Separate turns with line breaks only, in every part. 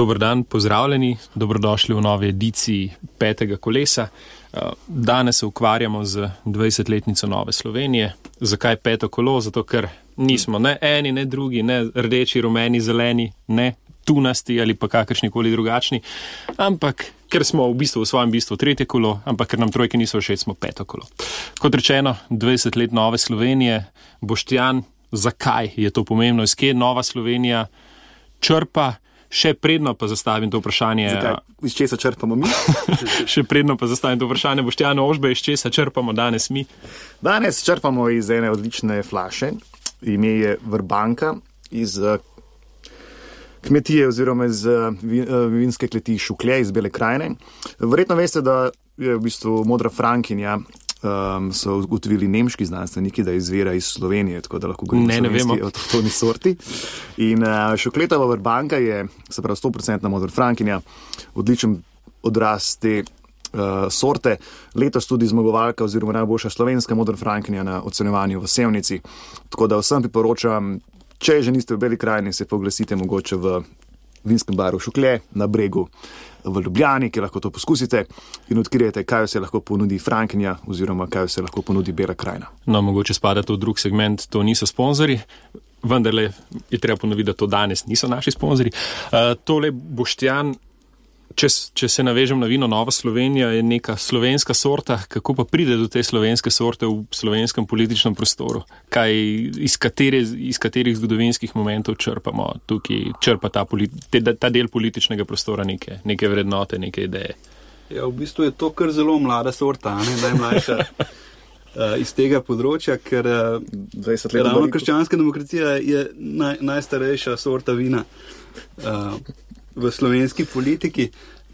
Dobr dan, pozdravljeni, dobrodošli v novi ediciji petega kolesa. Eh, danes se ukvarjamo z 20-letnico Nove Slovenije. Zakaj peto kolo? Zato, ker nismo ne eni, ne drugi, ne rdeči, rumeni, zeleni, ne tunasti ali pa kakršni koli drugačni, ampak ker smo v bistvu v svojem bistvu tretje kolo, ampak ker nam trojke niso všeč, smo peto kolo. Kot rečeno, 20 let Nove Slovenije, Boštjan, zakaj je to pomembno, iz kje Nova Slovenija črpa? Še predno pa zastavim to vprašanje.
Zakaj? Iz česa črpamo mi?
še predno pa zastavim to vprašanje, Boštjano Ožbe, iz česa črpamo danes mi?
Danes črpamo iz ene odlične flaše, ime je Vrbanka, iz uh, kmetije oziroma iz uh, vinske kleti Šuklje iz Bele krajine. Verjetno veste, da je v bistvu modra Frankinja um, so ugotovili nemški znanstveniki, da izvira iz Slovenije, tako da lahko govorimo
ne, ne vemo.
o toni sorti. In uh, šokletava vrbanka je, se pravi, 100% modra frankinja, odličen odraz te uh, sorte. Letos tudi zmagovalka oziroma najboljša slovenska modra frankinja na ocenjevanju v Sevnici. Tako da vsem priporočam, če že niste v Beli krajini, se poglasite mogoče v vinskem baru Šuklje na bregu v Ljubljani, ki lahko to poskusite in odkrijete, kaj se lahko ponudi Frankinja oziroma kaj se lahko ponudi Bela krajina.
No, mogoče spada to v drug segment, to niso sponzorji. Vendar je treba ponoviti, da to danes niso naši sponzorji. Uh, tole Boštjan če, če se navežem na vino Nova Slovenija, je neka slovenska sorta, kako pa pride do te slovenske sorte v slovenskem političnem prostoru? Kaj, iz, katere, iz katerih zgodovinskih momentov črpamo tukaj, črpa ta, te, ta del političnega prostora neke, neke vrednote, neke ideje?
Ja, v bistvu je to kar zelo mlada sorta, ne najmlajša. Uh, iz tega področja, ker uh, ravno krščanska demokracija je naj, najstarejša sorta vina. Uh, v slovenski politiki.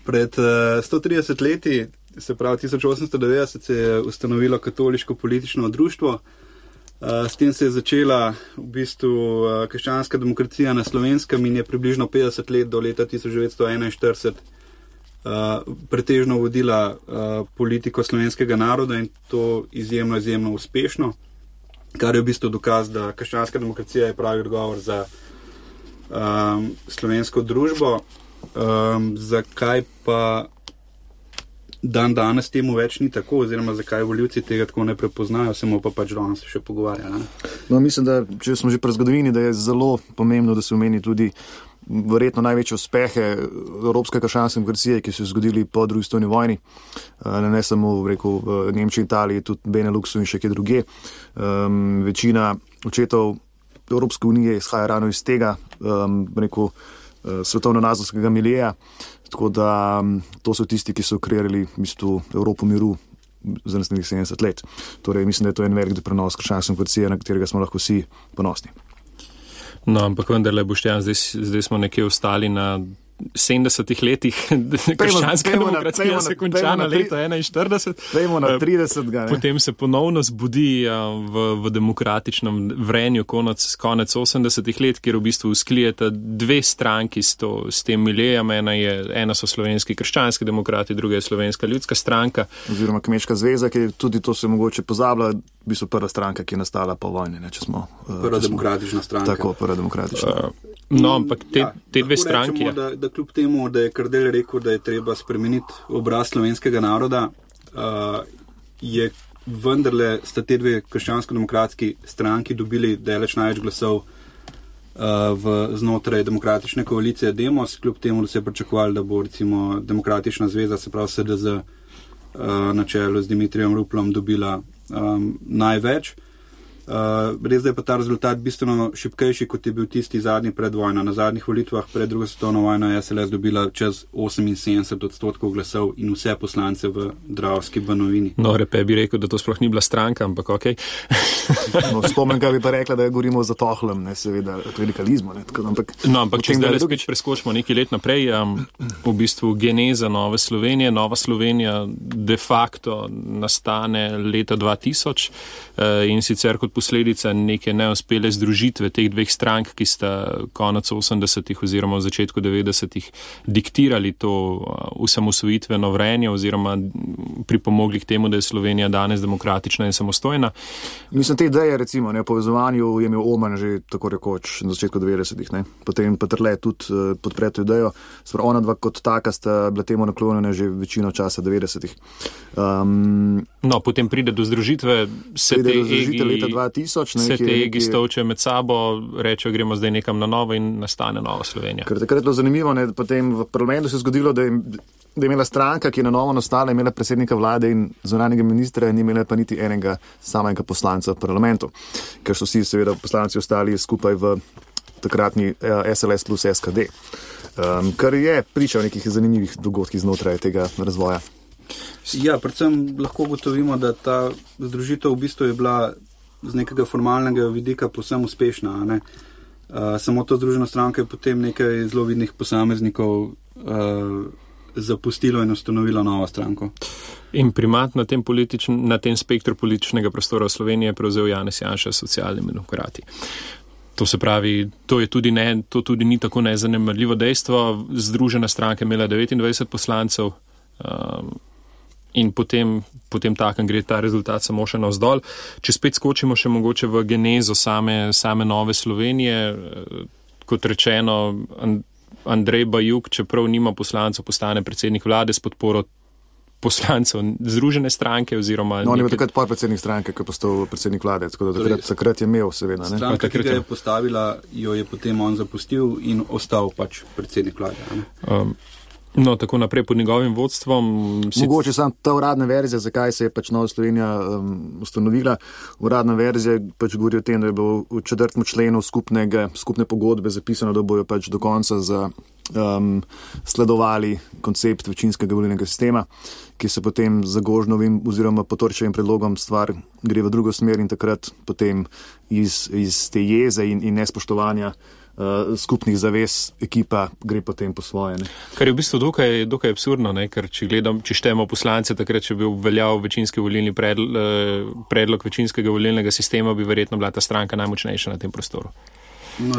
Pred uh, eh, 130 leti, se pravi 1890, se je ustanovilo katoliško politično društvo. Uh, s tem se je začela v bistvu uh, krščanska demokracija na slovenskem in je približno 50 let do leta 1941 uh, pretežno vodila uh, politiko slovenskega naroda in to izjemno, izjemno uspešno, kar je v bistvu dokaz, da krščanska demokracija je pravi odgovor za um, slovensko družbo. Um, zakaj pa dan danes temu več ni tako, oziroma zakaj voljivci tega tako ne prepoznajo, se mu pa pač danes še pogovarja.
No, mislim, da če smo že pri zgodovini, da je zelo pomembno, da se omeni tudi. Verjetno največje uspehe Evropske krščanske demokracije, ki so se zgodili po drugi svetovni vojni, ne, ne samo rekel, v Nemčiji, Italiji, tudi Beneluxu in še kje druge. Um, večina očetov Evropske unije izhaja ravno iz tega, um, rekel, uh, svetovno-nazorskega milija. Tako da um, to so tisti, ki so kreirali v bistvu Evropo miru za naslednjih 70 let. Torej, mislim, da je to en velik prenos krščanske demokracije, na katerega smo lahko vsi ponosni.
No, ampak vendarle, boštjan, zdaj, zdaj smo nekje ostali na 70 letih, krščanska demokracija se konča na leto 41.
Dajmo na 30. Ga,
Potem se ponovno zbudi v, v demokratičnem vrenju konec, konec 80 let, kjer v bistvu sklijeta dve stranki s, to, s tem milijem. Ena, je, ena so slovenski krščanski demokrati, druga je slovenska ljudska stranka.
Oziroma Kmečka zveza, ki tudi to se mogoče pozablja, v bistvu prva stranka, ki je nastala po vojni. Ne,
smo, prva demokratična stranka.
Tako, prva demokratična. Uh,
No, ampak te, ja, te dve stranki.
Rečemo, ja. da, da kljub temu, da je Krdel rekel, da je treba spremeniti obraz slovenskega naroda, uh, je vendarle sta te dve krščansko-demokratski stranki dobili deleč največ glasov uh, v, znotraj demokratične koalicije Demos, kljub temu, da se je pričakovali, da bo recimo demokratična zveza, se pravi SDZ, uh, na čelu z Dimitrijem Ruplom dobila um, največ. Uh, res je pa ta rezultat bistveno šipkejši, kot je bil tisti zadnji pred vojno. Na zadnjih volitvah pred drugo svetovno vojno je SLS dobila čez 78 odstotkov glasov in vse poslance v Dravski banovini.
No, repe bi rekel, da to sploh ni bila stranka, ampak ok.
no, Spomnim, kaj bi pa rekla, da govorimo za tohlem, ne seveda, radikalizmu. Ne, tako, ampak,
no, ampak če zdaj drugič preskočimo nekaj let naprej, um, v bistvu geneza Nove Slovenije, Nova Slovenija de facto nastane leta 2000 uh, in sicer kot posledica neke neuspele združitve teh dveh strank, ki sta konec 80-ih oziroma v začetku 90-ih diktirali to usamosvojitveno vrenje oziroma pripomogli k temu, da je Slovenija danes demokratična in samostojna.
Mislim, te ideje, recimo, ne, povezovanju je imel Oman že tako rekoč na začetku 90-ih, potem pa trle tudi uh, podpreto idejo. Spra ona dva kot taka sta bila temu naklonjena že večino časa 90-ih.
Um, no, potem pride do združitve, se
te egi, leta 2000,
ne, se te egi stavče med sabo, rečejo, gremo zdaj nekam na novo in nastane nova Slovenija.
Ker takrat je bilo zanimivo, ne, potem v parlamentu se je zgodilo, da je, da je imela stranka, ki je na novo nastala, imela predsednika vlade in zunanjega ministra, ni imela pa niti enega samega poslanca v parlamentu, ker so vsi seveda poslanci ostali skupaj v takratni SLS eh, plus SKD. Um, kar je priča o nekih zanimivih dogodkih znotraj tega razvoja.
Ja, predvsem lahko ugotovimo, da ta združitev v bistvu je bila z nekega formalnega vidika posebno uspešna. Uh, samo to združeno stranko je potem nekaj zelo vidnih posameznikov uh, zapustilo in ustanovilo novo stranko.
In primat na tem, na tem spektru političnega prostora v Sloveniji je prevzel Janez Janša, socialni demokrati. To se pravi, to, tudi ne, to tudi ni tako nezanemrljivo dejstvo. Združena stranka je imela 29 poslancev um, in potem, potem takem gre ta rezultat samo še navzdol. Če spet skočimo še mogoče v genezo same, same nove Slovenije, kot rečeno, Andrej Bajuk, čeprav nima poslancev, postane predsednik vlade s podporo poslancev Združene stranke. Oziroma,
no, on je bil takrat podpredsednik stranke, ko je postal predsednik vlade, tako da takrat, takrat je imel, seveda.
Stranka, ki ga je postavila, jo je potem on zapustil in ostal pač predsednik vlade.
No, tako naprej pod njegovim vodstvom.
Mogoče si... samo ta uradna verzija, zakaj se je pač Nova Slovenija um, ustanovila. Uradna verzija pač govori o tem, da je bilo v četrtem členu skupnega, skupne pogodbe zapisano, da bojo pač do konca za um, sledovali koncept večinskega volilnega sistema, ki se potem za Gožnovim oziroma potorčevim predlogom stvar gre v drugo smer in takrat potem iz, iz te jeze in, in nespoštovanja. Uh, skupnih zavez ekipa gre potem po svoje. Ne.
Kar je v bistvu dokaj, dokaj absurdno, ne? ker če, gledam, če štejemo poslance, takrat, če bi veljal večinski volilni predlog, eh, predlog večinskega volilnega sistema, bi verjetno bila ta stranka najmočnejša na tem prostoru.
No,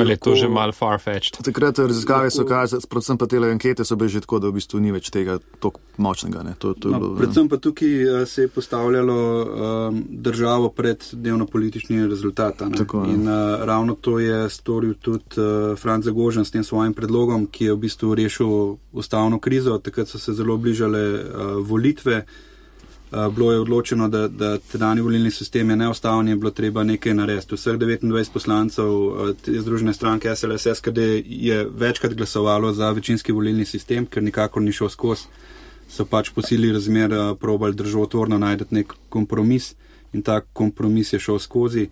Ali je to že malo far-fetched?
Takrat raziskave so kazali, predvsem pa te ankete so bile že tako, da v bistvu ni več tega tako močnega. To, to
no, bilo, predvsem pa tukaj uh, se je postavljalo um, državo pred dnevno politični rezultat. In uh, ravno to je storil tudi uh, Franz Zagožen s tem svojim predlogom, ki je v bistvu rešil ustavno krizo. Takrat so se zelo bližale uh, volitve. Eh, bilo je odločeno, da, da tedajni volilni sistem je neustavni in bilo treba nekaj narediti. Vseh 29 poslancev eh, združene stranke SLS, SKD je večkrat glasovalo za večinski volilni sistem, ker nikakor ni šel skozi. So pač po sili razmer eh, probali državotvorno najti nek kompromis in ta kompromis je šel skozi.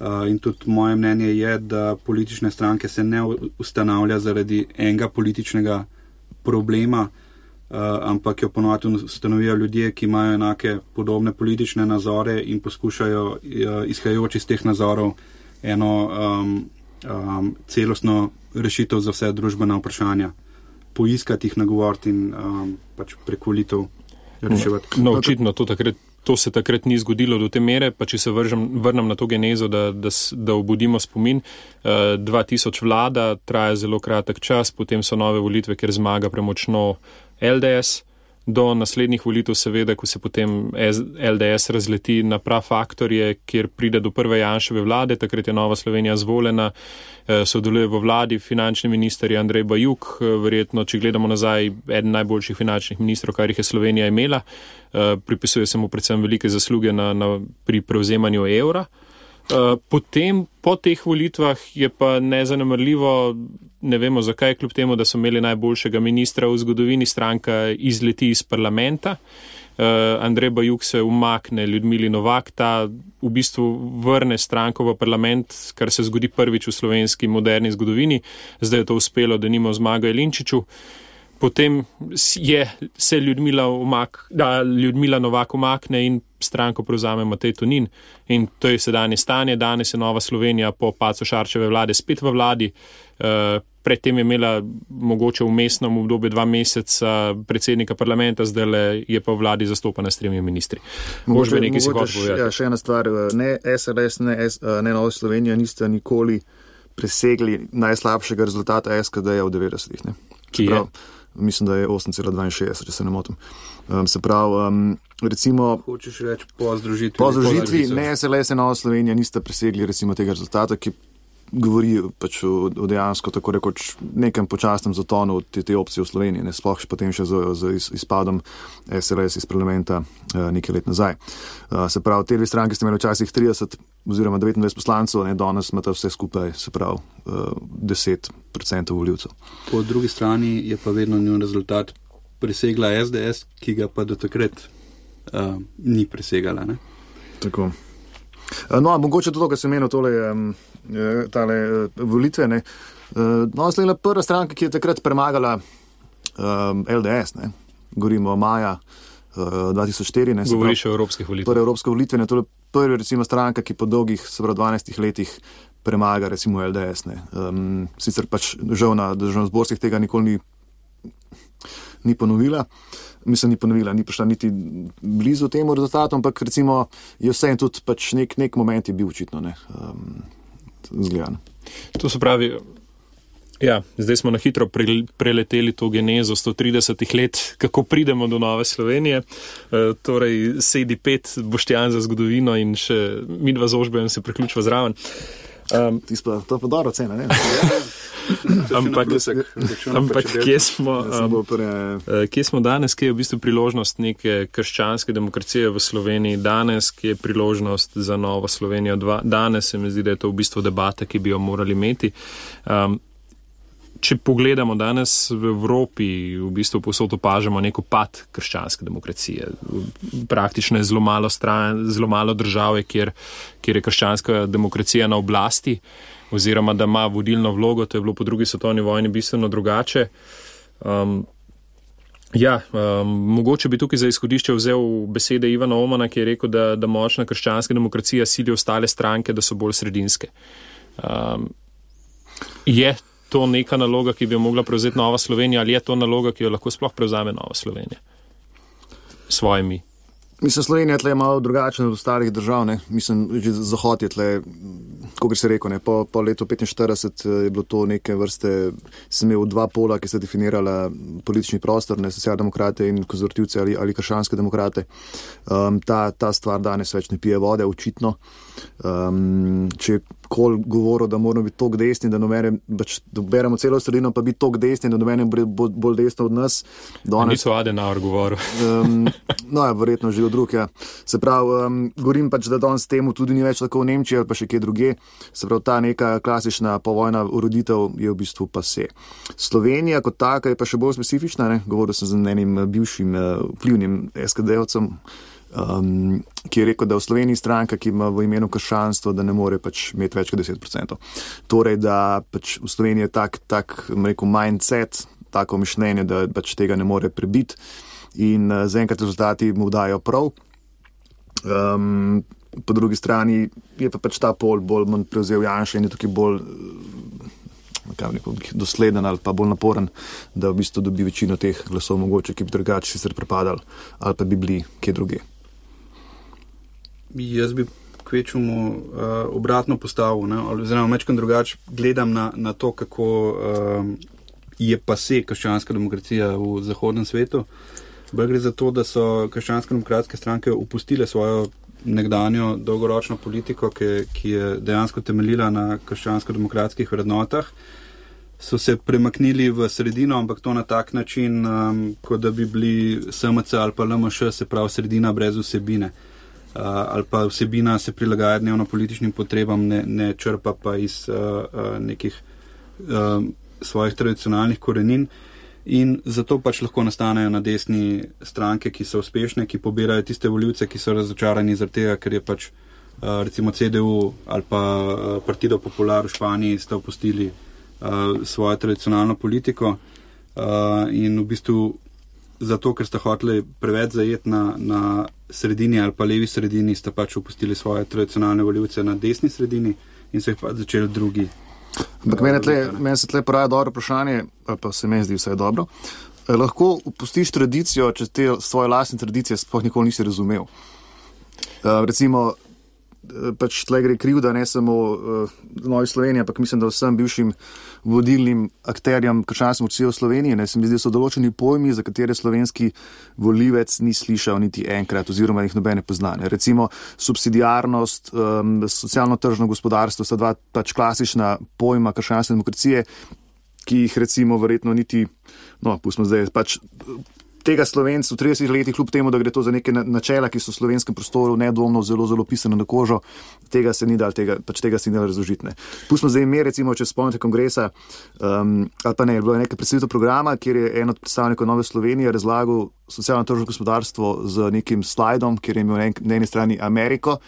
Uh, in tudi moje mnenje je, da politične stranke se ne ustanavlja zaradi enega političnega problema, uh, ampak jo ponovadi ustanovijo ljudje, ki imajo enake podobne politične nazore in poskušajo uh, izhajajoč iz teh nazorov eno um, um, celostno rešitev za vse družbene vprašanja, poiskati jih nagovoriti in um, pač prekolitev reševati.
No, očitno to takrat. To se takrat ni zgodilo do te mere, pa če se vržem, vrnem na to genezo, da, da, da obudimo spomin. Uh, 2000 vlada traja zelo kratek čas, potem so nove volitve, ker zmaga premočno LDS, do naslednjih volitev, seveda, ko se potem LDS razleti na prav faktorje, kjer pride do prve Janševe vlade, takrat je Nova Slovenija zvoljena, eh, sodeluje v vladi finančni minister Andrej Bajuk, eh, verjetno, če gledamo nazaj, eden najboljših finančnih ministrov, kar jih je Slovenija imela, eh, pripisuje se mu predvsem velike zasluge na, na, pri prevzemanju evra. Eh, potem, po teh volitvah, je pa nezanemrljivo, ne vemo zakaj, kljub temu, da so imeli najboljšega ministra v zgodovini, stranka izleti iz parlamenta. Uh, Andrej Bajuk se umakne, Ljudmili Novak, ta v bistvu vrne stranko v parlament, kar se zgodi prvič v slovenski moderni zgodovini. Zdaj je to uspelo, da nimo zmaga Elinčiču. Potem je se Ljudmila, umak, da, Ljudmila Novak umakne in stranko prevzame Matej Tonin. In to je sedanje stanje. Danes je Nova Slovenija po pacu Šarčeve vlade spet v vladi. Uh, predtem je imela mogoče v mestnem obdobju dva meseca predsednika parlamenta, zdaj je pa v vladi zastopana s tremi ministri.
Mogoče bi nekaj si hotel povedati. Ja, še ena stvar. Ne SLS, ne, S, eh, ne Nova Slovenija nista nikoli presegli najslabšega rezultata SKD-ja v 90-ih.
Ki je?
Mislim, da je 8,62, če se ne motim. Um, se pravi, um, recimo.
Hočeš reči po združitvi?
Po združitvi, ne SLS, ne Nova Slovenija nista presegli recimo tega rezultata, ki govori pač o, o dejansko tako rekoč nekem počasnem zatonu te, te opcije v Sloveniji, ne sploh še potem še z, z izpadom SLS iz parlamenta uh, nekaj let nazaj. Uh, se pravi, te dve stranke ste imeli včasih 30 oziroma 29 poslancev, ne danes imate vse skupaj, se pravi, uh, 10% voljivcev.
Po drugi strani je pa vedno njen rezultat presegla SDS, ki ga pa do takrat uh, ni presegala. Ne?
Tako. No, mogoče tudi to, kar sem menil, tole. Eh, tale eh, volitve. Ne. Eh, no, zdaj je prva stranka, ki je takrat premagala um, LDS, ne. govorimo o maja uh, 2004. Ne,
Govoriš o evropskih volitvah.
Torej, evropske volitve, ne, to je prva recimo stranka, ki po dolgih, se pravi, 12 letih premaga recimo LDS. Um, sicer pač žal na državno-zborskih tega nikoli ni, ni ponovila. Mislim, ni ponovila, ni prišla niti blizu temu rezultatu, ampak recimo je vse in tudi pač nek, nek moment je bil očitno. Um, zgleda.
To se pravi, ja, zdaj smo na hitro pre, preleteli to genezo 130 let, kako pridemo do Nove Slovenije. E, torej, sedi pet boštjan za zgodovino in še mi dva zožbe in se priključva zraven.
Um, Tispa, to je pa dobro cena, ne?
ampak, ampak kje, smo, um, kje smo danes, kje je v bistvu priložnost neke krščanske demokracije v Sloveniji danes, kje je priložnost za novo Slovenijo danes, se mi zdi, da je to v bistvu debata, ki bi jo morali imeti. Um, če pogledamo danes v Evropi, v bistvu posod opažamo neko pad krščanske demokracije. Praktično je zelo malo, stran, zelo malo države, kjer, kjer je krščanska demokracija na oblasti oziroma da ima vodilno vlogo, to je bilo po drugi svetovni vojni bistveno drugače. Um, Ja, um, mogoče bi tukaj za izhodišče vzel besede Ivana Omana, ki je rekel, da, da močna krščanska demokracija sili ostale stranke, da so bolj sredinske. Um, je to neka naloga, ki bi jo mogla prevzeti Nova Slovenija, ali je to naloga, ki jo lahko sploh prevzame Nova Slovenija s svojimi?
Mislim, Slovenija je tle malo drugačna od ostalih držav. Ne? Mislim, že Zahod je tle, kot se reko, po, po letu 45 eh, je bilo to neke vrste, sem imel dva pola, ki sta definirala politični prostor, ne socialdemokrate in konzervativce ali, ali kršanske demokrate. Um, ta, ta stvar danes več ne pije vode, očitno. Um, če kol govoril, da moramo biti tok desni, da, nomere, bač, da beremo celo sredino, pa biti tok desni, da nomene bo bolj desno od nas.
Danes, niso Adenauer govoril. um,
no, ja, verjetno že od drugih. Ja. Se pravi, um, govorim pač, da danes temu tudi ni več tako v Nemčiji ali pa še kje druge. Se pravi, ta neka klasična povojna uroditev je v bistvu pa se. Slovenija kot taka je pa še bolj specifična, ne? govoril sem z enim bivšim uh, vplivnim SKD-ovcem um, ki je rekel, da v Sloveniji stranka, ki ima v imenu krščanstvo, da ne more pač imeti več kot 10%. Torej, da pač v Sloveniji je tak, tak rekel, mindset, tako mišljenje, da pač tega ne more prebiti in uh, zaenkrat rezultati mu dajo prav. Um, po drugi strani je pa pač ta pol bolj prevzel Janša in je tukaj bolj. Nekako, dosleden ali pa bolj naporen, da v bistvu dobi večino teh glasov, mogoče, ki bi drugače sicer pripadali ali pa bi bili kje druge.
Jaz bi kvečemu uh, obratno postavil, oziroma mečkam drugače gledam na, na to, kako uh, je pa se krščanska demokracija v zahodnem svetu. Bolj gre za to, da so krščanske demokratske stranke upustile svojo nekdanjo dolgoročno politiko, ki, ki je dejansko temeljila na krščansko-demokratskih vrednotah. So se premaknili v sredino, ampak to na tak način, um, kot da bi bili SMC ali pa LMŠ, se pravi sredina brez vsebine. Uh, uh, ali pa vsebina se prilagaja dnevno političnim potrebam, ne, ne črpa pa iz uh, uh, nekih uh, svojih tradicionalnih korenin. In zato pač lahko nastanejo na desni stranke, ki so uspešne, ki pobirajo tiste voljivce, ki so razočarani zaradi tega, ker je pač uh, recimo CDU ali pa uh, Partido Popular v Španiji sta opustili uh, svojo tradicionalno politiko. Uh, in v bistvu zato, ker ste hoteli preveč zajeti na, na sredini ali pa levi sredini, ste pač opustili svoje tradicionalne voljivce na desni sredini in so jih pač začeli drugi.
Ampak meni, meni se tle poraja dobro vprašanje, pa se meni zdi vse dobro. Eh, lahko opustiš tradicijo, če te svoje lastne tradicije sploh nikoli nisi razumel. Uh, recimo, pač tle gre kriv, da ne samo uh, Novi Sloveniji, ampak mislim, da vsem bivšim vodilnim akterjem krščanskih vrsti v Sloveniji. Ne, se mi zdi, da so določeni pojmi, za katere slovenski volivec ni slišal niti enkrat, oziroma jih nobene poznane. Recimo subsidijarnost, um, socialno-tržno gospodarstvo sta dva pač klasična pojma krščanske demokracije, ki jih recimo verjetno niti, no, pustimo zdaj, pač tega slovenca v 30 letih, kljub temu, da gre to za neke načela, ki so v slovenskem prostoru nedvomno zelo, zelo pisane na kožo, tega se ni dal, tega, pač tega se ni dal razložiti. Pustimo zdaj ime, recimo, če spomnite kongresa, um, ali pa ne, bilo je nekaj predstavitev programa, kjer je en od predstavnikov Nove Slovenije razlagal socialno tržno gospodarstvo z nekim slajdom, kjer je imel na eni strani Ameriko.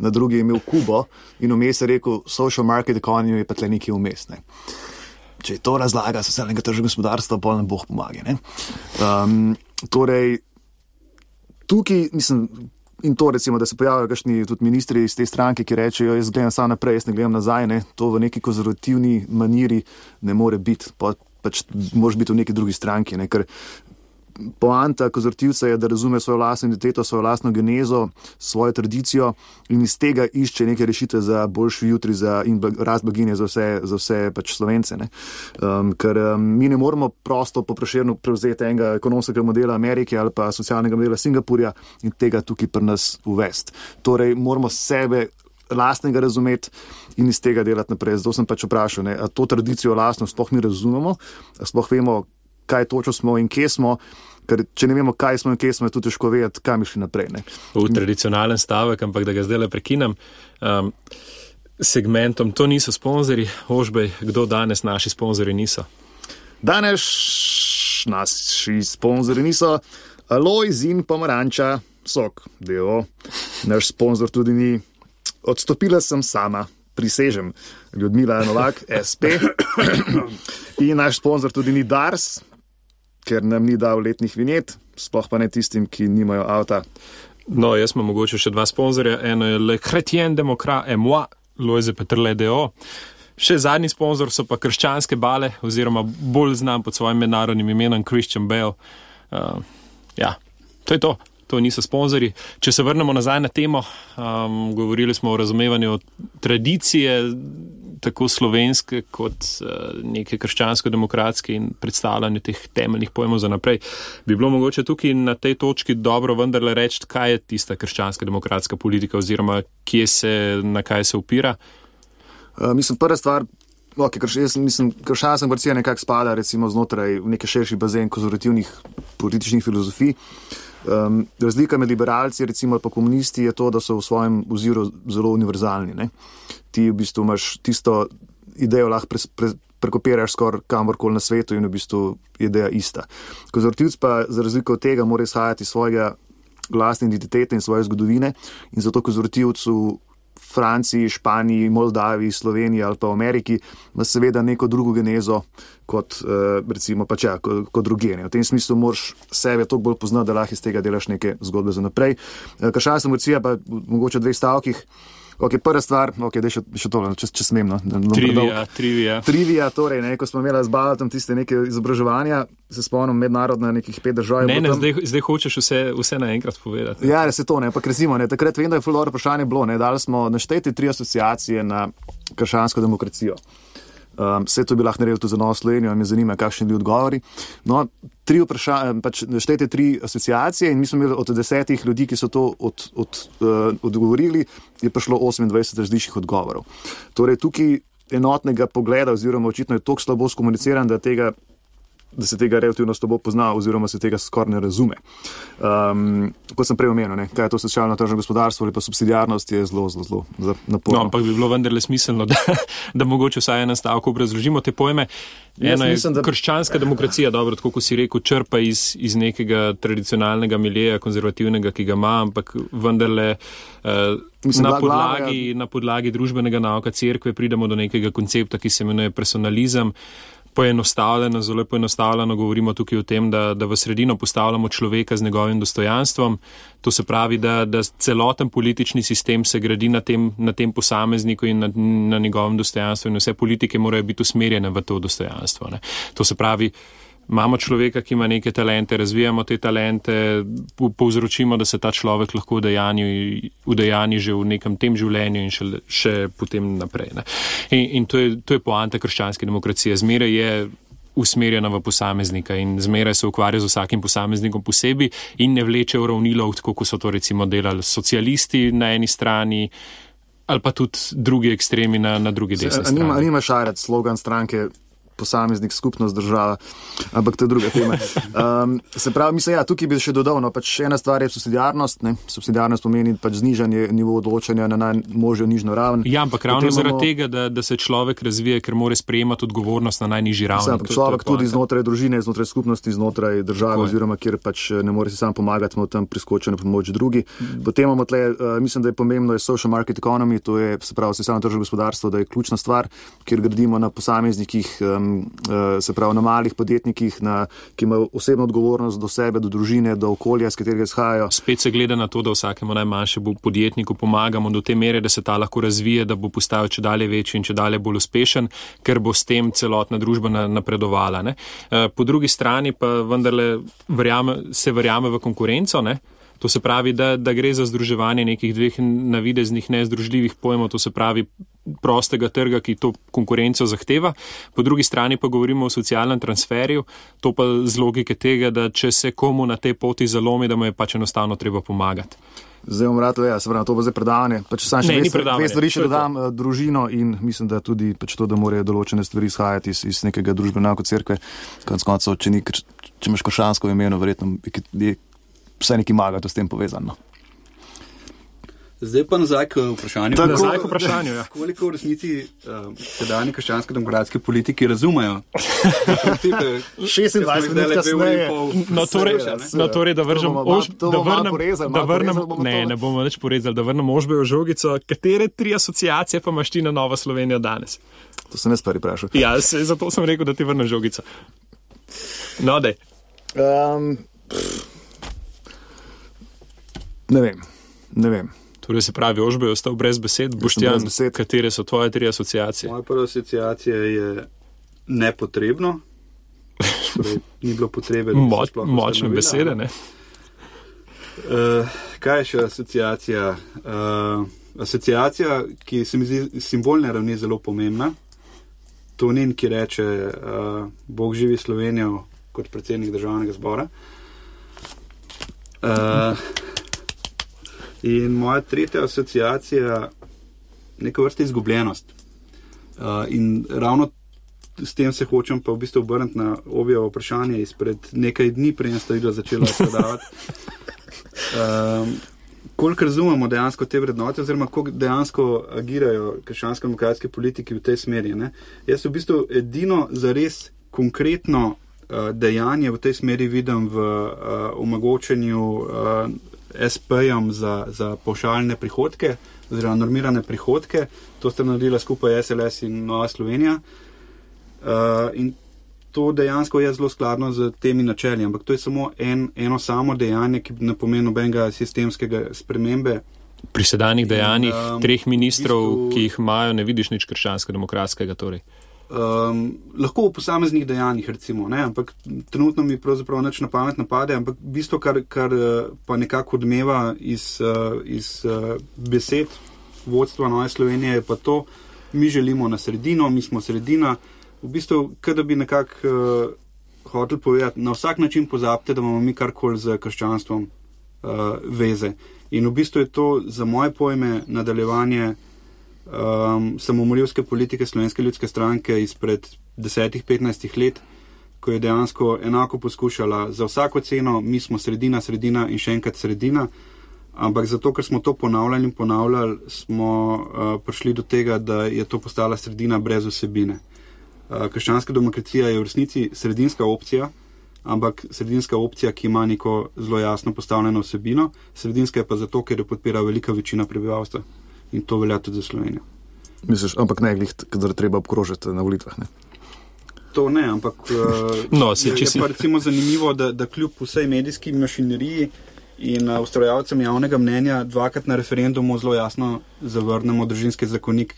Na drugi je imel Kubo in vmes je rekel: Social market economy pa tle nekaj umestne če je to razlaga socialnega tržnega gospodarstva, pa nam boh pomaga. Um, torej, tukaj mislim. In to, recimo, da se pojavljajo kakšni tudi ministri iz te stranke, ki rečejo: Jaz gledam samo naprej, jaz ne gledam nazaj. Ne? To v neki konzervativni maniri ne more biti, pa, pač moraš biti v neki drugi stranki. Ne? Ker poanta konzervativca je, da razume svojo lastno identiteto, svojo lastno genezo, svojo tradicijo in iz tega išče neke rešitve za boljši jutri za in rast blaginje za vse, za vse pač slovence. Um, ker um, mi ne moramo prosto poprašerno prevzeti enega ekonomskega modela Amerike ali pa socialnega modela Singapurja in tega tukaj pri nas uvesti. Torej, moramo sebe. Lastnega razumeti in iz tega delati naprej. Zato sem pač vprašal, ali to tradicijo lastno sploh mi razumemo, sploh vemo, kaj točno smo in kje smo. Ker če ne vemo, kaj smo in kje smo, je tudi težko vedeti, kam išli naprej. Ne.
V tradicionalen stavek, ampak da ga zdaj le prekinem. Um, segmentom to niso sponzorji, ožbej, kdo danes naši sponzorji niso?
Danes naši sponzorji niso Alois in Pomaranča, sok, delo. Naš sponzor tudi ni. Odstopila sem sama, prisežem, Ljudmila Novak, SP. In naš sponzor tudi ni Dars, ker nam ni dal letnih vinjet, sploh pa ne tistim, ki nimajo avta.
No, jaz imam mogoče še dva sponzorja. Eno je Le Chrétien Democrat, Moi, Loise Petrle DO. Še zadnji sponzor so pa krščanske bale, oziroma bolj znam pod svojim mednarodnim imenom Christian Bale. Uh, ja, to je to to niso sponzorji. Če se vrnemo nazaj na temo, um, govorili smo o razumevanju tradicije, tako slovenske kot uh, neke krščansko-demokratske in predstavljanju teh temeljnih pojmov za naprej. Bi bilo mogoče tukaj na tej točki dobro vendarle reči, kaj je tista krščansko-demokratska politika oziroma kje se, na kaj se upira?
Uh, mislim, prva stvar. Okay, krš, jaz mislim, krščanska demokracija nekako spada recimo, znotraj neke širši bazen konzervativnih političnih filozofij. Um, razlika med liberalci in pa komunisti je to, da so v svojem oziru zelo univerzalni. Ne? Ti v bistvu imaš tisto idejo, lahko pre, pre, prekopiraš skoraj kamorkoli na svetu in v bistvu je ideja ista. Konzervativci pa za razliko od tega morajo izhajati iz svojega glasne identitete in svoje zgodovine in zato konzervativcu Franciji, Španiji, Moldaviji, Sloveniji ali pa Ameriki, ima seveda neko drugo genezo kot, eh, recimo, pač ja, kot, kot druge. V tem smislu moraš sebe toliko bolj poznati, da lahko iz tega delaš neke zgodbe za naprej. Eh, Kašalska morcija pa mogoče v dveh stavkih. Okay, prva stvar, okay, še, še tole, če, če smem. No,
trivija, trivija.
Trivija, torej, ne, ko smo imeli z Baltom tiste neke izobraževanja, se spomnim mednarodno nekih pet držav.
Ne, ne, zdaj, zdaj hočeš vse, vse naenkrat povedati.
Ja, se to ne, pa kresimo. Ne, takrat vem, da je fulor vprašanje bilo, ne, dali smo našteti tri asociacije na krščansko demokracijo. Um, vse to bi lahko naredili tudi za Novo Slovenijo, me zanima, kakšni bili odgovori. No, tri vprašanja, pač štejte tri asociacije in mi smo imeli od desetih ljudi, ki so to od, od, uh, odgovorili, je prišlo 28 različnih odgovorov. Torej, tukaj enotnega pogleda, oziroma očitno je tako slabo skomuniciran, da tega da se tega relativno slabo pozna, oziroma se tega skoraj ne razume. Um, kot sem prej omenil, ne, kaj je to socialno tržno gospodarstvo ali pa subsidijarnost, je zelo, zelo, zelo naporno.
No, ampak bi bilo vendarle smiselno, da, da mogoče vsaj ena stavka obrazložimo te pojme. Eno je mislim, da... krščanska demokracija, dobro, tako kot si rekel, črpa iz, iz nekega tradicionalnega miljeja, konzervativnega, ki ga ima, ampak vendarle. Uh, Mislim, na, podlagi, na podlagi družbenega nauka crkve pridemo do nekega koncepta, ki se imenuje personalizem. Poenostavljeno, zelo poenostavljeno govorimo tukaj o tem, da, da v sredino postavljamo človeka z njegovim dostojanstvom. To se pravi, da, da celoten politični sistem se gradi na tem, na tem posamezniku in na, na njegovem dostojanstvu in vse politike morajo biti usmerjene v to dostojanstvo. Ne. To se pravi, imamo človeka, ki ima neke talente, razvijamo te talente, povzročimo, da se ta človek lahko udejani že v nekem tem življenju in še, še potem naprej. In, in to je, to je poanta krščanske demokracije. Zmeraj je usmerjena v posameznika in zmeraj se ukvarja z vsakim posameznikom posebej in ne vleče v ravnilo, kot so to recimo delali socialisti na eni strani. Ali pa tudi drugi ekstremi na, na drugi desni.
Nima, nima šarec slogan stranke posameznik, skupnost, država, ampak to je druga tema. Um, se pravi, mislim, ja, tukaj bi še dodal, no, pač ena stvar je subsidijarnost. Ne? Subsidijarnost pomeni pač znižanje nivo odločanja na najmožjo nižjo raven.
Ja, ampak ravno imamo... zaradi tega, da, da se človek razvije, ker mora sprejemati odgovornost na najnižji ravni.
Sam, človek tudi znotraj družine, znotraj skupnosti, znotraj države, Tako oziroma kjer pač eh, ne more si sam pomagati, smo tam priskočili na pomoč drugi. Potem imamo tle, uh, mislim, da je pomembno, je social market economy, to je se pravi, se samo tržno gospodarstvo, da je ključna stvar, kjer gradimo na posameznikih. Um, se pravi na malih podjetnikih, na, ki imajo osebno odgovornost do sebe, do družine, do okolja, z katerega izhajajo.
Spet se gleda na to, da vsakemu najmanjšemu podjetniku pomagamo do te mere, da se ta lahko razvije, da bo postajal če dalje večji in če dalje bolj uspešen, ker bo s tem celotna družba napredovala. Ne? Eh, po drugi strani pa vendarle verjame, se verjame v konkurenco. Ne? To se pravi, da, da gre za združevanje nekih dveh navideznih nezdružljivih pojmov, to se pravi prostega trga, ki to konkurenco zahteva. Po drugi strani pa govorimo o socialnem transferju, to pa z logike tega, da če se komu na tej poti zalomi, da mu je pač enostavno treba pomagati.
Zdaj bom rad, ja, se pravi, to bo zdaj predavanje. Pač sam še dve stvari še dodam. Eh, družino in mislim, da tudi pač to, da morajo določene stvari izhajati iz, iz nekega družbenega cerkve. Konec koncev, če, če imaš košansko ime, verjetno je vse neki magato s tem povezano.
Zdaj pa nazaj k vprašanju.
Tako, nazaj k vprašanju ja.
Koliko v resnici uh, sedajni krščansko-demokratski politiki razumejo?
26 let kasneje.
No, torej, no, torej da vržem ož, da vrnem, da vrnem, ne, ne bomo več porezali, da vrnem ožbejo žogico. Katere tri asociacije pa imaš ti na Novo Slovenijo danes?
To sem jaz prvi vprašal.
Ja, se, zato sem rekel, da ti vrnem žogico. No, dej. Um,
Ne vem. Ne vem.
Torej se pravi, ožbe je ostal brez besed, boš ti jaz besed. Katere so tvoje tri asociacije?
Moja prva asociacija je nepotrebno. Torej, ni bilo potrebe, da bi
Moč, močne besede. Uh,
kaj je še asociacija? Uh, asociacija, ki se mi zdi simbolne ravni zelo pomembna. To ni, ki reče, uh, Bog živi Slovenijo kot predsednik državnega zbora. Uh, In moja tretja asociacija je neka vrsta izgubljenost. Uh, in ravno s tem se hočem pa v bistvu obrniti na obje vprašanje izpred nekaj dni, prej sem videl, začela predavati. Um, koliko razumemo dejansko te vrednote, oziroma kako dejansko agirajo krščansko-demokratske politiki v tej smeri. Ne? Jaz v bistvu edino zares konkretno uh, dejanje v tej smeri vidim v uh, omogočanju uh, SP-jem za, za pošaljne prihodke, oziroma normirane prihodke. To sta naredila skupaj SLS in Nova Slovenija. Uh, in to dejansko je zelo skladno z temi načeli, ampak to je samo en, eno samo dejanje, ki ne pomeni nobenega sistemskega spremembe.
Pri sedanjih dejanjih um, treh ministrov, v bistvu, ki jih imajo, ne vidiš nič krščansko-demokratskega. Torej.
Um, lahko v posameznih dejanjih, recimo, ne, ampak trenutno mi pravzaprav neč na pamet napade, ampak bistvo, kar, kar eh, pa nekako odmeva iz, uh, iz uh, besed vodstva Nove Slovenije, je pa to, mi želimo na sredino, mi smo sredina. V bistvu, kaj da bi nekako uh, hotel povedati, na vsak način pozabite, da imamo mi karkoli z krščanstvom uh, veze. In v bistvu je to za moje pojme nadaljevanje um, samomorilske politike Slovenske ljudske stranke izpred 10-15 let, ko je dejansko enako poskušala za vsako ceno, mi smo sredina, sredina in še enkrat sredina. Ampak zato, ker smo to ponavljali in ponavljali, smo uh, prišli do tega, da je to postala sredina brez vsebine. Uh, krščanska demokracija je v resnici sredinska opcija, ampak sredinska opcija, ki ima neko zelo jasno postavljeno vsebino, sredinska je pa zato, ker jo podpira velika večina prebivalstva in to velja tudi za Slovenijo.
Misliš, ampak ne, glih, kadar treba obkrožiti na volitvah. Ne?
To ne, ampak
no, se,
je, je pa recimo zanimivo, da, da kljub vsej medijski mašineriji in ustvarjalcem javnega mnenja dvakrat na referendumu zelo jasno zavrnemo družinski zakonik,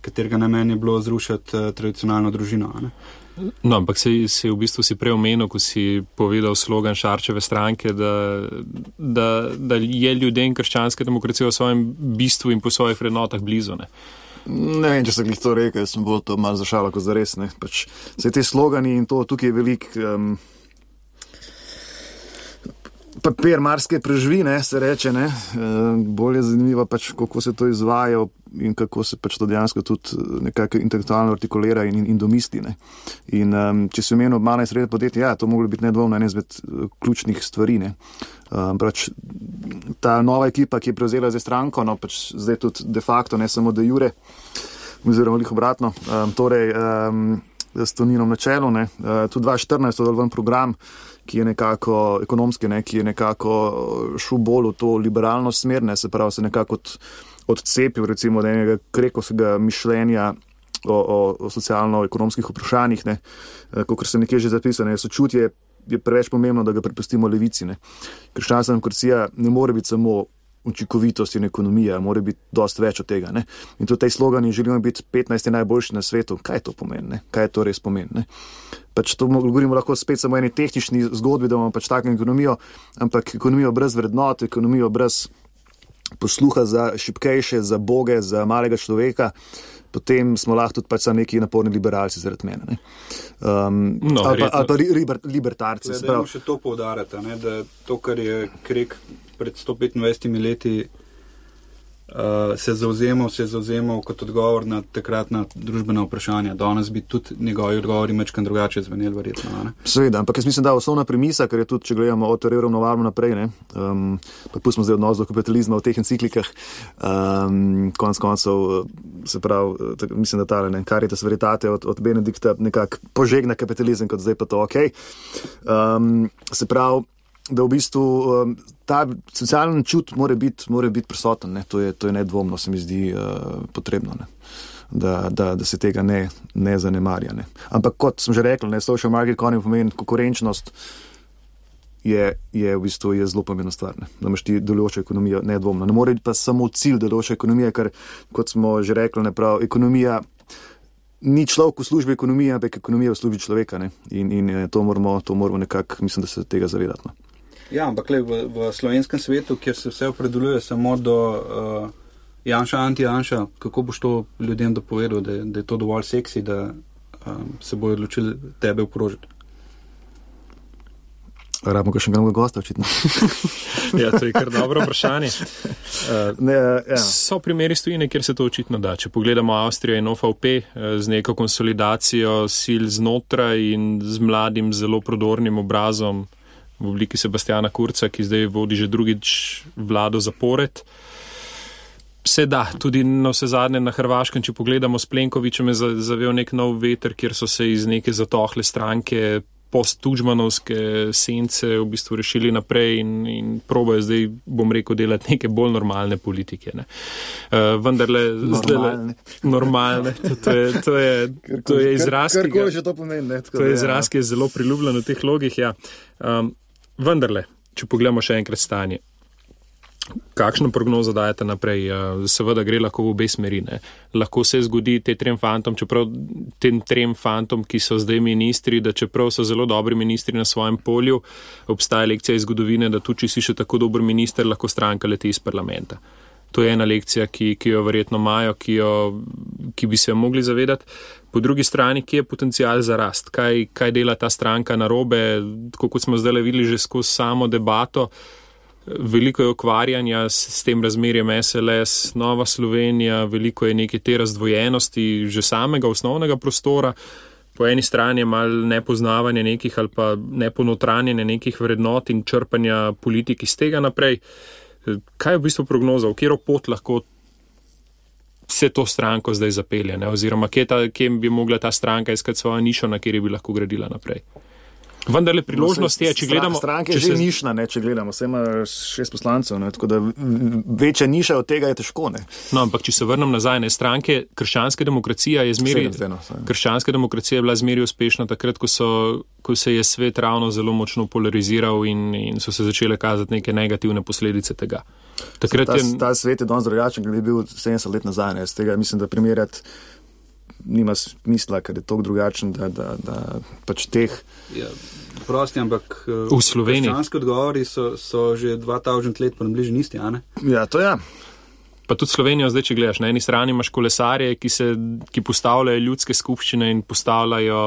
katerega namen je bilo zrušiti uh, tradicionalno družino.
No, ampak se je v bistvu si prej omenil, ko si povedal slogan Šarčeve stranke, da, da, da je ljudem krščanske demokracije v svojem bistvu in po svojih vrednotah blizu. Ne?
Ne vem, če sem jih to rekel, sem bolj to malo zašala kot za res. Pač, se te slogani in to tukaj je velik. Um, papir marske preživi, ne, se reče. Ne. Uh, bolje zanimivo pač, kako se to izvaja in kako se pač to dejansko tudi eh, nekako intelektualno artikulira in, in, in domisli. Ne. In um, če se omenil malo in srednje podjetje, ja, to moglo biti nedvomno ena izmed uh, ključnih stvari. Um, pač, ta nova ekipa, ki je prevzela zdaj stranko, no pač zdaj tudi de facto, ne samo de jure, oziroma jih obratno. Um, torej, um, S Toninom na čelu, uh, tudi 2014 je dal ven program, ki je nekako ekonomski, ne, ki je nekako eh, šel bolj v to liberalno smer, ne, se pravi, se nekako od, odcepil recimo od enega krekovskega mišljenja o, o, o socialno-ekonomskih vprašanjih, eh, kot se nekje že zapisane, sočutje je preveč pomembno, da ga prepustimo levici. Krščanska demokracija ne more biti samo učinkovitost in ekonomija, mora biti dosti več od tega. Ne? In tudi tej slogani želimo biti 15 najboljši na svetu. Kaj to pomeni? Ne? Kaj to res pomeni? Pač to govorimo lahko spet samo o eni tehnični zgodbi, da imamo pač tako ekonomijo, ampak ekonomijo brez vrednot, ekonomijo brez posluha za šipkejše, za boge, za malega človeka. Potem smo lahko tudi pač neki naporni liberalci zaradi mene. Um, no, ali pa, ali pa liber, libertarci.
Da, da še to poudarjate, da to, kar je krek pred 125 leti uh, se zauzemal, se zauzemal kot odgovor na takratna družbena vprašanja. Danes bi tudi njegovi odgovori mečkan drugače zveneli, verjetno.
Seveda, ampak jaz mislim, da je osnovna premisa, ker je tudi, če gledamo od teorije ravnovarno naprej, ne, um, pa pustimo zdaj odnos do kapitalizma v teh enciklikah, um, konc koncev, uh, se pravi, uh, tak, mislim, da tale, ne, kar je ta sveritate od, od Benedikta, nekako požegna kapitalizem, kot zdaj pa to ok. Um, se pravi, da v bistvu um, ta socialni čut mora biti bit prisoten. To je, to je nedvomno, se mi zdi uh, potrebno. Ne? Da, da, da se tega ne, ne zanemarja. Ne. Ampak kot sem že rekel, ne, social market economy pomeni konkurenčnost, je, je v bistvu je zelo pomembna stvar. Ne. Da imaš ti delujočo ekonomijo, nedvomno. Ne more biti pa samo cilj delujoče ekonomije, ker kot smo že rekli, ne prav, ekonomija. Ni človek v službi ekonomije, ampak ekonomija v službi človeka. In, in eh, to moramo, moramo nekako, mislim, da se tega zavedati. No.
Ja, ampak le, v, v slovenskem svetu, kjer se vse opredeljuje samo do uh, Janša, anti-Janša, kako boš to ljudem dopovedal, da, da je to dovolj seksi, da um, se bojo odločili tebe uprožiti?
Rabimo še enega gosta, očitno.
ja, to je kar dobro vprašanje. Uh, ne, ja. So primeri stojine, kjer se to očitno da. Če pogledamo Avstrijo in OVP z neko konsolidacijo sil znotraj in z mladim, zelo prodornim obrazom, v obliki Sebastiana Kurca, ki zdaj vodi že drugič vlado zapored. Se da, tudi na vse zadnje na Hrvaškem, če pogledamo s Plenkovičem, je zavel nek nov veter, kjer so se iz neke zatohle stranke post-tužmanovske sence v bistvu rešili naprej in, in proboje zdaj, bom rekel, delati neke bolj normalne politike. Ne. Uh, vendarle,
normalne.
Zdaj, normalne. To, to, je, to, je, to je izraz,
kar, kar, kar to pomeni,
to je izraz, ki je zelo priljubljen v teh logih. Ja. Um, vendarle, če pogledamo še enkrat stanje. Kakšno prognozo dajete naprej? Seveda gre lahko v obe smeri. Ne? Lahko se zgodi tem trem fantom, čeprav tem trem fantom, ki so zdaj ministri, da čeprav so zelo dobri ministri na svojem polju, obstaja lekcija iz zgodovine, da tudi če si še tako dober minister, lahko stranka leti iz parlamenta. To je ena lekcija, ki, ki jo verjetno imajo, ki, jo, ki bi se jo mogli zavedati. Po drugi strani, kje je potencial za rast, kaj, kaj dela ta stranka na robe, kot smo zdaj videli že skozi samo debato. Veliko je ukvarjanja s, s tem razmerjem SLS, Nova Slovenija, veliko je neke te razdvojenosti že samega osnovnega prostora. Po eni strani je malo nepoznavanje nekih ali pa neponotranjanje nekih vrednot in črpanja politik iz tega naprej. Kaj je v bistvu prognoza, v katero pot lahko se to stranko zdaj zapelje, ne? oziroma kje, ta, kje bi mogla ta stranka iskati svojo nišo, na kateri bi lahko gradila naprej. Vendar le priložnost no, je, če gledamo.
Stranke je že se... nišna, ne, če gledamo, vse ima šest poslancev, ne, tako da večja niša od tega je težko. Ne.
No, ampak če se vrnem nazaj, ne, stranke, krščanska demokracija je zmeri, krščanska demokracija je bila zmeri uspešna takrat, ko, so, ko se je svet ravno zelo močno polariziral in, in so se začele kazati neke negativne posledice tega.
Ta, je... ta svet je danes drugačen, kot je bil 70 let nazaj. Ne, tega mislim, da primerjati nima smisla, ker je tako drugačen, da, da, da pač teh.
Ja, prosti, ampak
v Sloveniji.
Slovenski odgovori so, so že 2000 let približni isti, a ne?
Ja, to je. Ja.
Pa tudi Slovenijo, zdaj, če gledaš, na eni strani imaš kolesarje, ki, se, ki postavljajo ljudske skupščine in postavljajo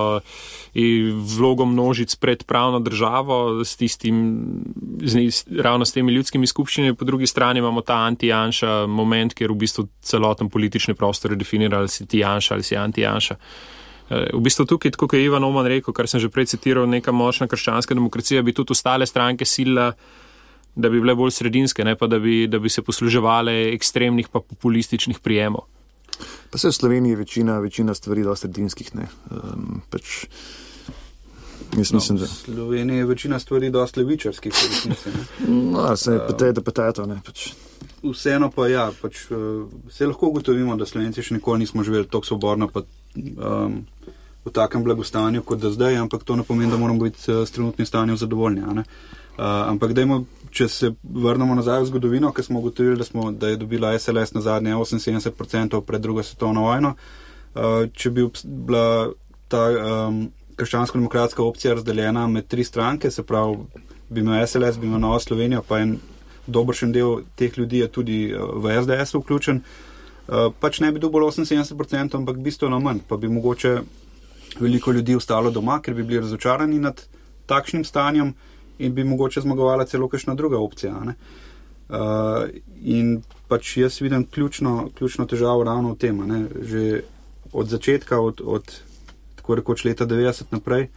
vlogo množic pred pravno državo, s tistim, z, ravno s temi ljudskimi skupščinami, po drugi strani imamo ta anti-janša moment, kjer v bistvu celoten politični prostor je definiral, ali si ti janša ali si anti-janša. Eh, v bistvu tukaj, kot je Ivan Oman rekel, kar sem že prej citiral, neka močna krščanska demokracija bi tudi ostale stranke sila da bi bile bolj sredinske, ne pa da bi, da bi se posluževale ekstremnih pa populističnih prijemov.
Pa se v Sloveniji je večina, večina stvari dosti sredinskih. Um, pač, Jaz no, mislim, no, da.
V Sloveniji je večina stvari dosti levičarskih.
no, se je peteto, peteto. Pač.
Vseeno pa ja, pač, uh, se lahko ugotovimo, da Slovenci še nikoli nismo živeli tako svobodno pa um, v takem blagostanju kot da zdaj, ampak to ne pomeni, da moramo biti uh, s trenutnim stanjem zadovoljni. Uh, ampak dajmo če se vrnemo nazaj v zgodovino, ker smo ugotovili, da, smo, da je dobila SLS na zadnje 78% pred drugo svetovno vojno, uh, če bi bila ta um, krščansko-demokratska opcija razdeljena med tri stranke, se pravi, bi imel SLS, bi imel Novo Slovenijo, pa en dobršen del teh ljudi je tudi uh, v SDS vključen, uh, pač ne bi dobil 78%, ampak bistveno manj, pa bi mogoče veliko ljudi ostalo doma, ker bi bili razočarani nad takšnim stanjem in bi mogoče zmagovala celo kakšna druga opcija. Uh, in pač jaz vidim ključno, ključno težavo ravno v tem, ne? že od začetka, od, od tako rekoč leta 90 naprej,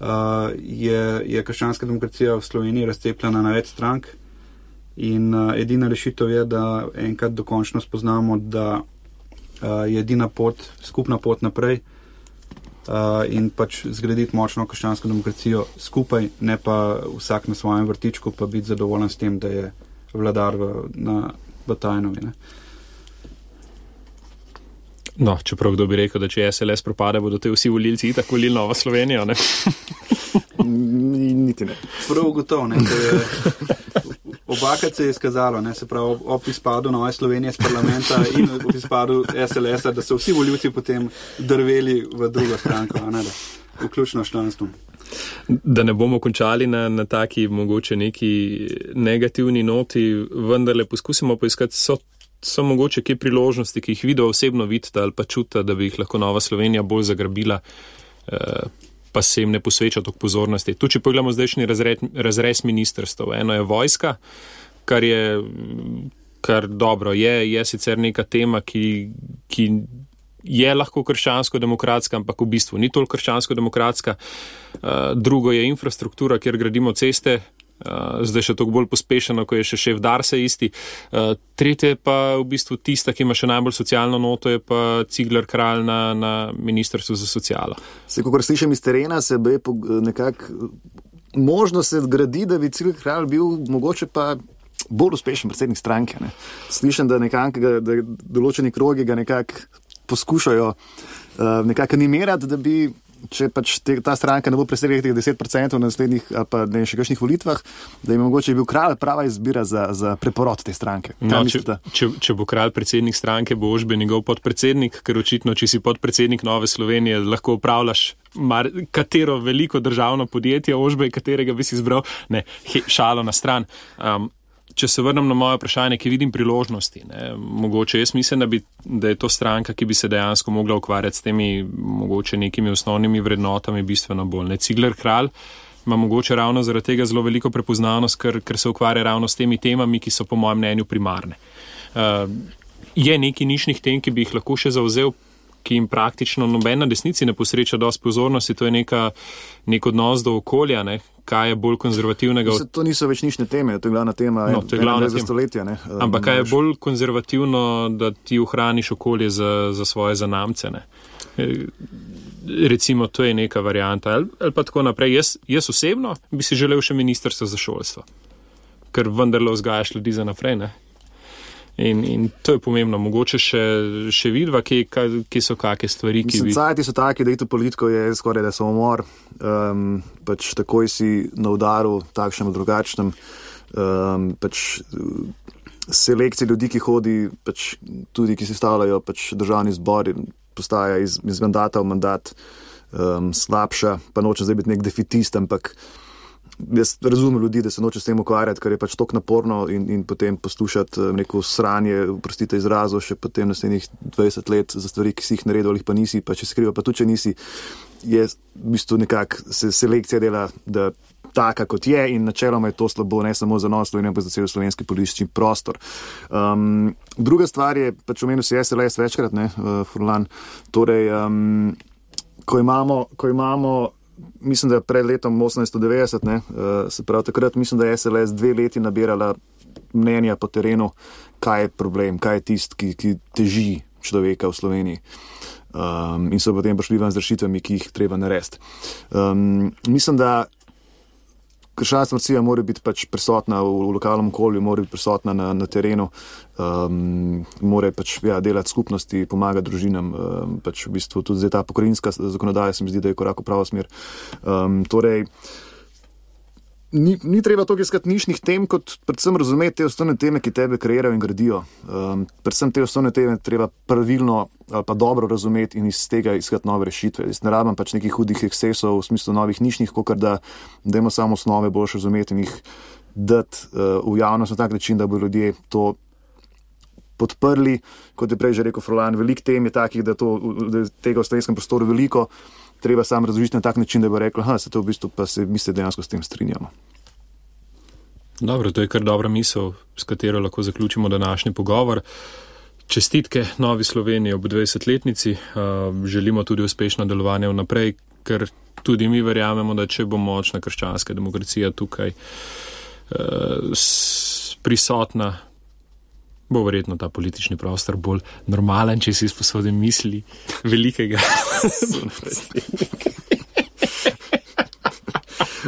uh, je, je krščanska demokracija v Sloveniji razcepljena na več strank. In uh, edina rešitev je, da enkrat dokončno spoznamo, da uh, je edina pot, skupna pot naprej, uh, uh, in pač zgraditi močno krščansko demokracijo skupaj, ne pa vsak na svojem vrtičku, pa biti zadovoljen s tem, da je vladar v, na Batajnovi.
No, čeprav kdo bi rekel, da če SLS propade, bodo te vsi volilci tako volili Novo Slovenijo.
Niti ne.
Prav gotovo ne. Obakrat se je izkazalo, ne, se pravi, ob izpadu Nove Slovenije z parlamenta in ob izpadu SLS-a, da so vsi voljivci potem drveli v drugo stranko, ne, da, vključno s članstvom.
Da ne bomo končali na, na taki mogoče neki negativni noti, vendarle poskusimo poiskati, so, so mogoče kje priložnosti, ki jih vidijo osebno vidite ali pa čuta, da bi jih lahko Nova Slovenija bolj zagrabila. Eh, pa se jim ne posveča toliko pozornosti. Tu, če pogledamo zdajšnji razred, razrez ministrstv, eno je vojska, kar je kar dobro, je, je sicer neka tema, ki, ki je lahko krščansko-demokratska, ampak v bistvu ni toliko krščansko-demokratska. Uh, drugo je infrastruktura, kjer gradimo ceste, zdaj še toliko bolj pospešeno, ko je še šef Darsa isti. Uh, tretje pa v bistvu tista, ki ima še najbolj socialno noto, je pa Cigler kralj na, na Ministrstvu za socialo.
Se, ko slišim iz terena, se bi nekako možno se gradi, da bi Cigler kralj bil mogoče pa bolj uspešen predsednik stranke. Ne. Slišim, da, nekak, da določeni krogi ga nekako poskušajo uh, nekako animirati, da bi če pač te, ta stranka ne bo presegla teh 10% v naslednjih, pa ne še kakšnih volitvah, da je mogoče bil kralj prava izbira za, za preporod te stranke.
No, če, če, če bo kralj predsednik stranke, bo ožbe njegov podpredsednik, ker očitno, če si podpredsednik Nove Slovenije, lahko upravljaš. Mar, katero veliko državno podjetje, ožbe, katerega bi si izbral, ne, he, šalo na stran. Um, če se vrnem na moje vprašanje, ki vidim priložnosti, ne, mogoče jaz mislim, da, bi, da je to stranka, ki bi se dejansko mogla ukvarjati s temi mogoče nekimi osnovnimi vrednotami bistveno bolj. Ne, Cigler kralj ima mogoče ravno zaradi tega zelo veliko prepoznavnost, ker, ker se ukvarja ravno s temi temami, ki so po mojem mnenju primarne. Uh, je neki nišnih tem, ki bi jih lahko še zauzel, ki jim praktično nobena desnici ne posreča dosti pozornosti, to je neka, nek odnos do okolja, ne? kaj je bolj konzervativnega.
Od... To niso več nišne teme, to je glavna tema. No, to je glavna tema stoletja. Ne?
Ampak kaj je bolj konzervativno, da ti ohraniš okolje za, za svoje zanamce? Ne? recimo, to je neka varijanta. Ali, ali pa tako naprej. Jaz, jaz osebno bi si želel še ministrstvo za šolstvo, ker vendarle vzgajaš ljudi za naprej. Ne? In, in to je pomembno, mogoče še, še vidva, ki, ki so kakšne stvari.
Society bi... so taki, da je to politiko, je skoraj da samomor. Um, pač takoj si na udaru, takšnem drugačnem. Um, pač, selekcija ljudi, ki hodi, pač, tudi ki se stavljajo pač, državni zbor, postaja iz, iz mandata v mandat um, slabša. Pa noče zdaj biti nek defitist, ampak jaz razumem ljudi, da se noče s tem ukvarjati, ker je pač tok naporno in, in potem poslušati eh, neko sranje, prostite izrazo, še potem naslednjih 20 let za stvari, ki si jih naredil, ali pa nisi, pa če skriva, pa tudi če nisi, je v bistvu nekako se selekcija dela, da taka kot je in načeloma je to slabo, ne samo za nos, ampak za cel slovenski politični prostor. Um, druga stvar je, pač omenil si SLS večkrat, ne, uh, Furlan, torej, um, ko imamo, ko imamo mislim, da je pred letom 1890, ne, uh, se pravi takrat, mislim, da je SLS dve leti nabirala mnenja po terenu, kaj je problem, kaj je tisti, ki, ki teži človeka v Sloveniji. Um, in so potem prišli ven z rešitvami, ki jih treba narediti. Um, mislim, da krščanska vrcija mora biti pač prisotna v, v lokalnem okolju, mora biti prisotna na, na terenu, um, mora pač ja, delati skupnosti, pomagati družinam. Um, pač v bistvu tudi ta pokojninska zakonodaja se mi zdi, da je korak v pravo smer. Um, torej, Ni, ni treba toliko iskati nišnih tem, kot predvsem razumeti te osnovne teme, ki tebe kreirajo in gradijo. Um, predvsem te osnovne teme treba pravilno ali pa dobro razumeti in iz tega iskati nove rešitve. Jaz ne rabim pač nekih hudih ekscesov v smislu novih nišnih, kot da dajmo samo osnove bolj razumeti in jih dati uh, v javnost na tak način, da bo ljudje to podprli. Kot je prej že rekel Frolan, veliko tem je takih, da, to, da je tega v slovenskem prostoru veliko treba sam razložiti na tak način, da bo rekel, da se to v bistvu pa se mi se dejansko s tem strinjamo.
Dobro, to je kar dobra misel, s katero lahko zaključimo današnji pogovor. Čestitke Novi Sloveniji ob 20-letnici, želimo tudi uspešno delovanje vnaprej, ker tudi mi verjamemo, da če bo močna krščanska demokracija tukaj prisotna, bo verjetno ta politični prostor bolj normalen, če si izposodim misli velikega.